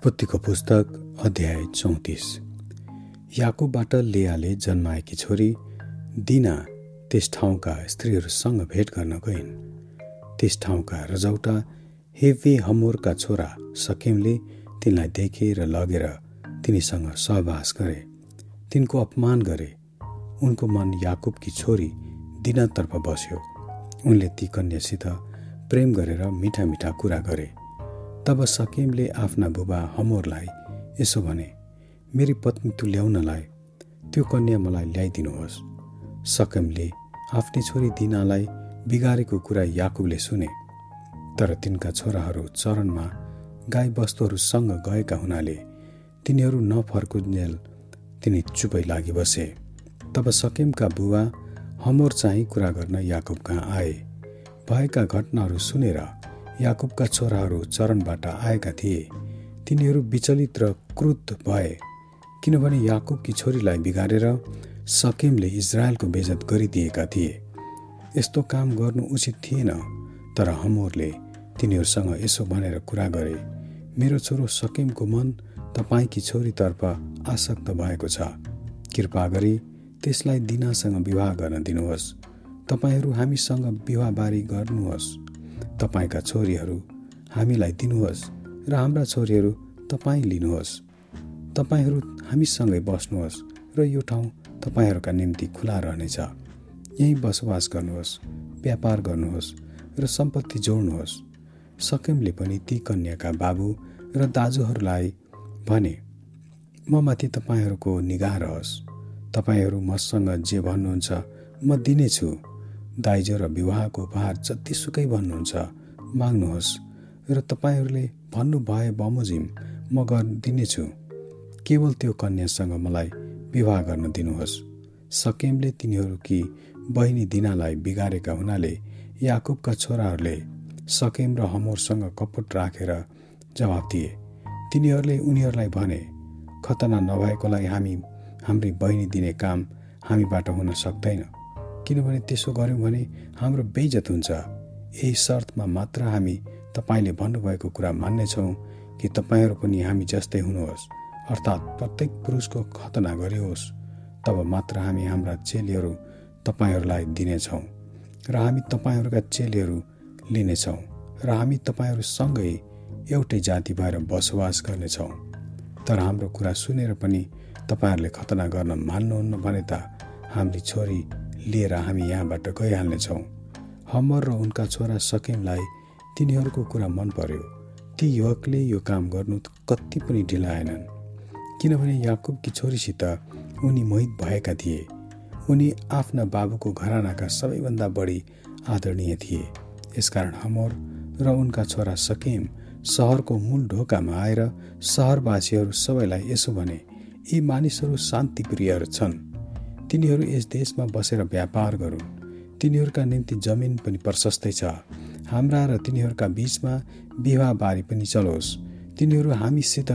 उत्पत्तिको पुस्तक अध्याय चौतिस। याकुबबाट लेयाले जन्माएकी छोरी दिना त्यस ठाउँका स्त्रीहरूसँग भेट गर्न गइन्। त्यस ठाउँका रजौटा हेवे हमोरका छोरा सकेमले तिनलाई देखे र लगेर तिनीसँग सहवास गरे। तिनको अपमान गरे। उनको मन याकुबकी छोरी दिनातर्फ बस्यो। उनले ती कन्यासित प्रेम गरेर मिठा मिठा कुरा गरे। तब सकेमले आफ्ना बुबा हमोरलाई यसो भने मेरी पत्नी तुल्याउनलाई त्यो कन्या मलाई ल्याइदिनुहोस् सकेमले आफ्नी छोरी दिनालाई बिगारेको कुरा याकुबले सुने। तर तिनका छोराहरू चरणमा गाई बस्तुहरूसँग गएका हुनाले तिनीहरू नफर्कुन्जेल तिनी चुपै लागि बसे। तब सकेमका बुबा हमोर चाहिँ कुरा गर्न याकुब कहाँ आए? भएका घटनाहरू सुनेर याकुबका छोराहरू चरणबाट आएका थिए। तिनीहरू विचलित र क्रुद्ध भए किनभने याकुबकी छोरीलाई बिगारेर सकेमले इजरायलको बेजत गरिदिएका थिए। यस्तो काम गर्नु उचित थिएन तर हमोरले तिनीहरूसँग यसो भनेर कुरा गरे मेरो छोरो सकेमको मन तपाईँकी छोरीतर्फ आसक्त भएको छ। कृपा गरी त्यसलाई दिनासँग विवाह गर्न दिनुहोस्। तपाईँहरू हामीसँग विवाहबारी गर्नुहोस्। तपाईँका छोरीहरू हामीलाई दिनुहोस् र हाम्रा छोरीहरू तपाईँ लिनुहोस्। तपाईँहरू हामीसँगै बस्नुहोस् र यो ठाउँ तपाईँहरूका निम्ति खुला रहनेछ। यहीँ बसोबास गर्नुहोस् व्यापार गर्नुहोस् र सम्पत्ति जोड्नुहोस्। सकेमले पनि ती कन्याका बाबु र दाजुहरूलाई भने म माथि तपाईँहरूको निगाह रहोस्। तपाईँहरू मसँग जे भन्नुहुन्छ म दिनेछु। दाइजो र विवाहको उपहार जतिसुकै भन्नुहुन्छ माग्नुहोस्। र तपाईँहरूले भन्नुभए बमोजिम म गरिदिनेछु। केवल त्यो कन्यासँग मलाई विवाह गर्न दिनुहोस्। सकेमले तिनीहरूकी बहिनी दिनालाई बिगारेका हुनाले याकुबका छोराहरूले सकेम र हमोरसँग कपट राखेर जवाब दिए। तिनीहरूले उनीहरूलाई भने खतना नभएकोलाई हामी हाम्री बहिनी दिने काम हामीबाट हुन सक्दैन। किनभने त्यसो गऱ्यौँ भने हाम्रो बेइजत हुन्छ। यही शर्तमा मात्र हामी तपाईँले भन्नुभएको कुरा मान्नेछौँ कि तपाईँहरू पनि हामी जस्तै हुनुहोस् अर्थात् प्रत्येक पुरुषको खतना गरियोस् तब मात्र हामी हाम्रा चेलीहरू तपाईँहरूलाई दिनेछौँ र हामी तपाईँहरूका चेलीहरू लिनेछौँ र हामी तपाईँहरूसँगै एउटै जाति भएर बसोबास गर्नेछौँ। तर हाम्रो कुरा सुनेर पनि तपाईँहरूले खतना गर्न मान्नुहुन्न भने त हाम्री छोरी लिएर हामी यहाँबाट गइहाल्नेछौँ। हमर र उनका छोरा सकेमलाई तिनीहरूको कुरा मन पर्यो। ती युवकले यो काम गर्नु कति पनि ढिलाएनन्। किनभने याकुबकी छोरीसित उनी मोहित भएका थिए। उनी आफ्ना बाबुको घरानाका सबैभन्दा बढी आदरणीय थिए। यसकारण हमर र उनका छोरा सकेम सहरको मूल ढोकामा आएर सहरवासीहरू सबैलाई यसो भने यी मानिसहरू शान्तिप्रियहरू छन्। तिनीहरू यस देशमा बसेर व्यापार गरून्। तिनीहरूका निम्ति जमिन पनि प्रशस्तै छ। हाम्रा र तिनीहरूका बिचमा विवाहबारी पनि चलोस्। तिनीहरू हामीसित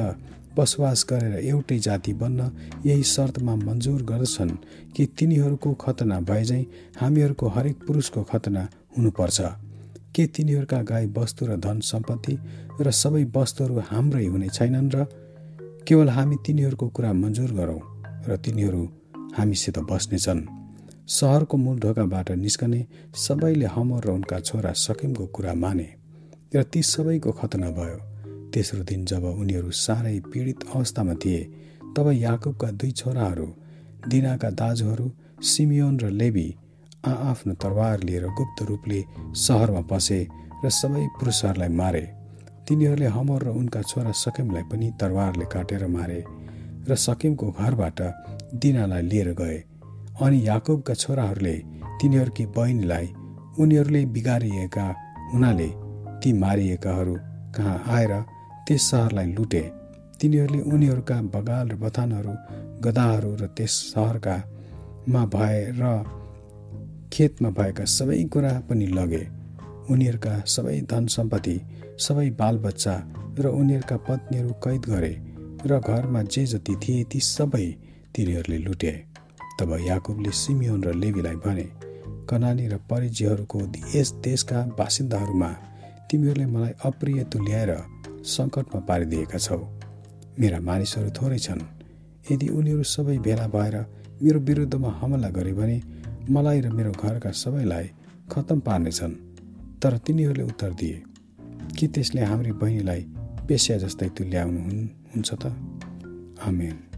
बसोबास गरेर एउटै जाति बन्न यही शर्तमा मन्जुर गर्दछन् कि तिनीहरूको खतना भए चाहिँ हामीहरूको हरेक पुरुषको खतना हुनुपर्छ। के तिनीहरूका गाई वस्तु र धन सम्पत्ति र सबै वस्तुहरू हाम्रै हुने छैनन् र केवल हामी तिनीहरूको कुरा मन्जुर गरौँ र तिनीहरू हामीसित बस्नेछन्। सहरको मूल ढोकाबाट निस्कने सबैले हमर र उनका छोरा सकिमको कुरा माने र ती सबैको खतना भयो। तेस्रो दिन जब उनीहरू साह्रै पीडित अवस्थामा थिए तब याकुबका दुई छोराहरू दिनाका दाजुहरू सिमियोन र लेबी आआफ्नो तरवार लिएर गुप्त रूपले सहरमा पसे र सबै पुरुषहरूलाई मारे। तिनीहरूले हमर र उनका छोरा सकिमलाई पनि तरवारले काटेर मारे र सकिमको घरबाट दिनालाई लिएर गए। अनि याकुबका छोराहरूले तिनीहरूकी बहिनीलाई उनीहरूले बिगारिएका हुनाले ती मारिएकाहरू कहाँ आएर त्यस सहरलाई लुटे। तिनीहरूले उनीहरूका बगाल र बथानहरू गदाहरू र त्यस सहरका मा भएर खेतमा भएका सबै कुरा पनि लगे। उनीहरूका सबै धन सम्पत्ति सबै बालबच्चा र उनीहरूका पत्नीहरू कैद गरे र घरमा जे जति थिए ती सबै तिनीहरूले लुटे। तब याकुबले सिमियोन र लेवीलाई भने कनानी र परिजीहरूको यस देशका बासिन्दाहरूमा तिमीहरूले मलाई अप्रिय तुल्याएर सङ्कटमा पारिदिएका छौ। मेरा मानिसहरू थोरै छन्। यदि उनीहरू सबै भेला भएर मेरो विरुद्धमा हमला गरे भने मलाई र मेरो घरका सबैलाई खत्तम पार्नेछन्। तर तिनीहरूले उत्तर दिए कि त्यसले हाम्री बहिनीलाई पेस्या जस्तै तुल्याउनु हुन्छ त। आमेन।